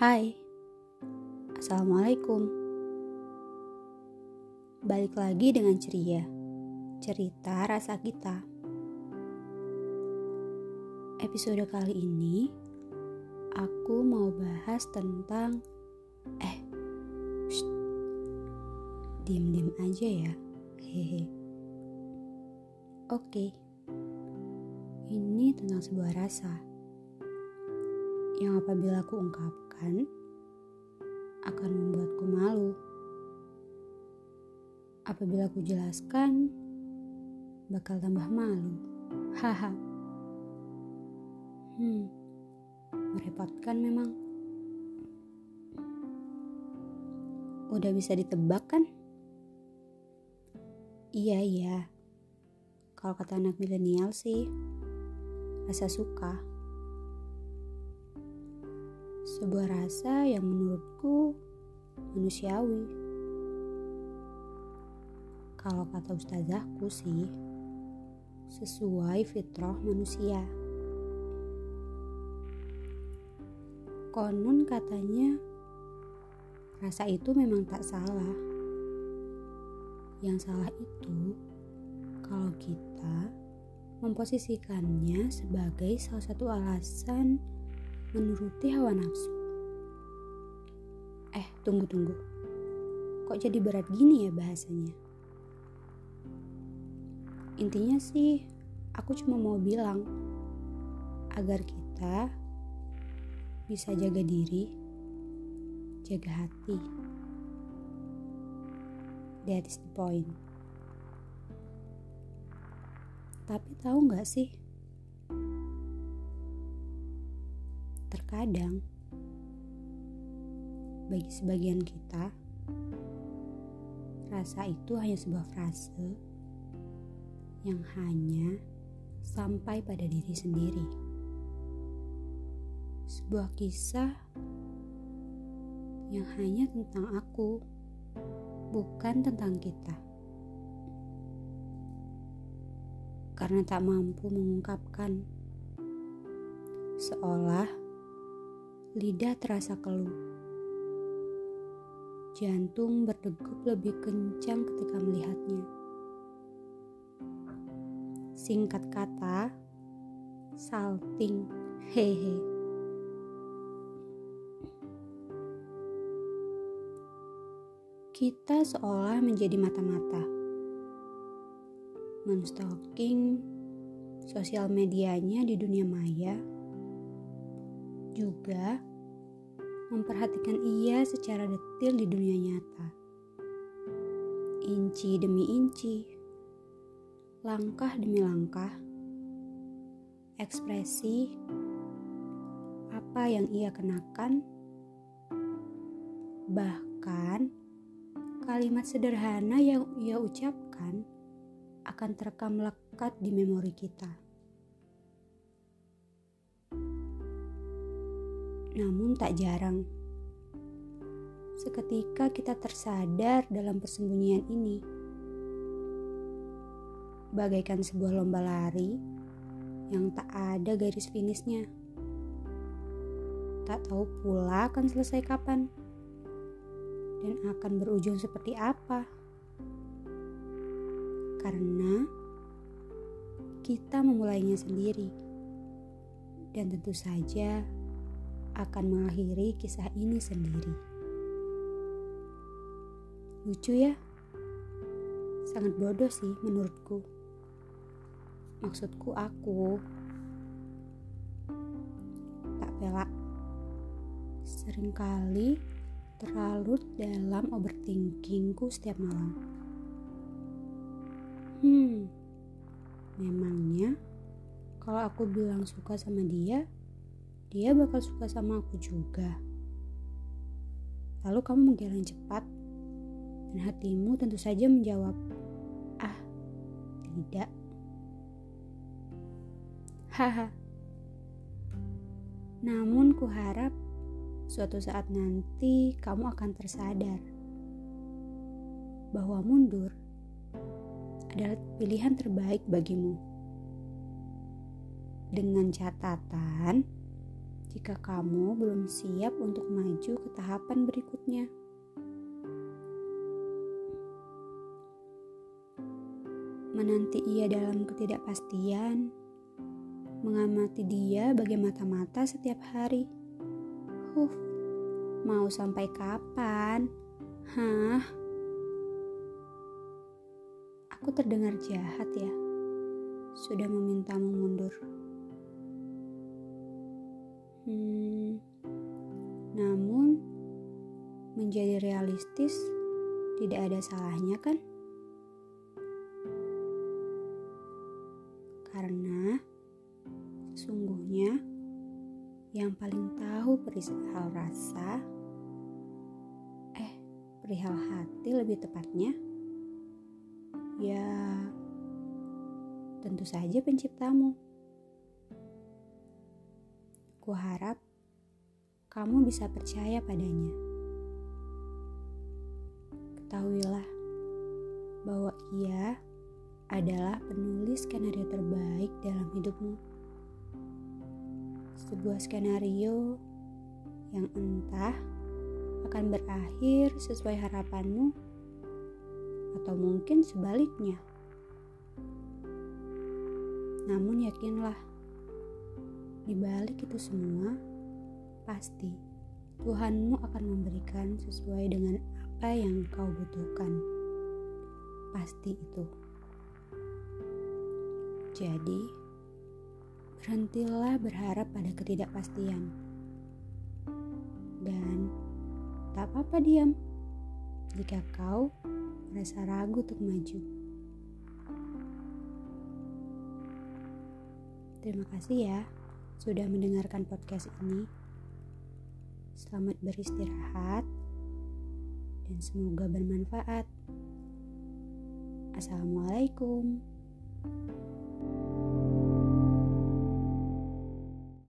Hai, Assalamualaikum. Balik lagi dengan ceria, cerita rasa kita. Episode kali ini, aku mau bahas tentang eh, diem-diem aja ya, hehe. Oke, ini tentang sebuah rasa yang apabila aku akan membuatku malu. Apabila aku jelaskan bakal tambah malu. Haha. hmm, merepotkan memang. Udah bisa ditebak kan? Iya, iya. Kalau kata anak milenial sih, rasa suka sebuah rasa yang menurutku manusiawi. Kalau kata ustazahku sih, sesuai fitrah manusia. Konon katanya, rasa itu memang tak salah. Yang salah itu, kalau kita memposisikannya sebagai salah satu alasan menuruti hawa nafsu. Eh, tunggu-tunggu. Kok jadi berat gini ya bahasanya? Intinya sih, aku cuma mau bilang agar kita bisa jaga diri, jaga hati. That is the point. Tapi tahu nggak sih, Terkadang, bagi sebagian kita, rasa itu hanya sebuah frase yang hanya sampai pada diri sendiri. Sebuah kisah yang hanya tentang aku, bukan tentang kita. Karena tak mampu mengungkapkan, seolah lidah terasa keluh. Jantung berdegup lebih kencang ketika melihatnya. Singkat kata, salting, hehe. Kita seolah menjadi mata-mata. Menstalking sosial medianya di dunia maya juga memperhatikan ia secara detil di dunia nyata. Inci demi inci, langkah demi langkah, ekspresi apa yang ia kenakan, bahkan kalimat sederhana yang ia ucapkan akan terekam lekat di memori kita. Namun tak jarang, seketika kita tersadar dalam persembunyian ini. Bagaikan sebuah lomba lari yang tak ada garis finishnya. Tak tahu pula akan selesai kapan dan akan berujung seperti apa. Karena kita memulainya sendiri. Dan tentu saja akan mengakhiri kisah ini sendiri. Lucu ya? Sangat bodoh sih menurutku. Maksudku aku tak pelak. Seringkali terlalu dalam overthinkingku setiap malam. Hmm, memangnya kalau aku bilang suka sama dia, dia bakal suka sama aku juga. Lalu kamu menggeleng cepat, dan hatimu tentu saja menjawab, "Ah, tidak." Haha. Namun kuharap suatu saat nanti kamu akan tersadar bahwa mundur adalah pilihan terbaik bagimu. Dengan catatan, jika kamu belum siap untuk maju ke tahapan berikutnya. Menanti ia dalam ketidakpastian, mengamati dia bagai mata-mata setiap hari. Huh, mau sampai kapan? Hah? Aku terdengar jahat ya. Sudah memintamu mundur. Hmm, namun menjadi realistis tidak ada salahnya kan? Karena sesungguhnya yang paling tahu perihal rasa eh perihal hati lebih tepatnya ya tentu saja penciptamu. Ku harap kamu bisa percaya padanya. Ketahuilah bahwa ia adalah penulis skenario terbaik dalam hidupmu. Sebuah skenario yang entah akan berakhir sesuai harapanmu atau mungkin sebaliknya. Namun yakinlah di balik itu semua, pasti Tuhanmu akan memberikan sesuai dengan apa yang kau butuhkan. Pasti itu. Jadi, berhentilah berharap pada ketidakpastian. Dan tak apa-apa diam jika kau merasa ragu untuk maju. Terima kasih ya sudah mendengarkan podcast ini. Selamat beristirahat dan semoga bermanfaat. Assalamualaikum.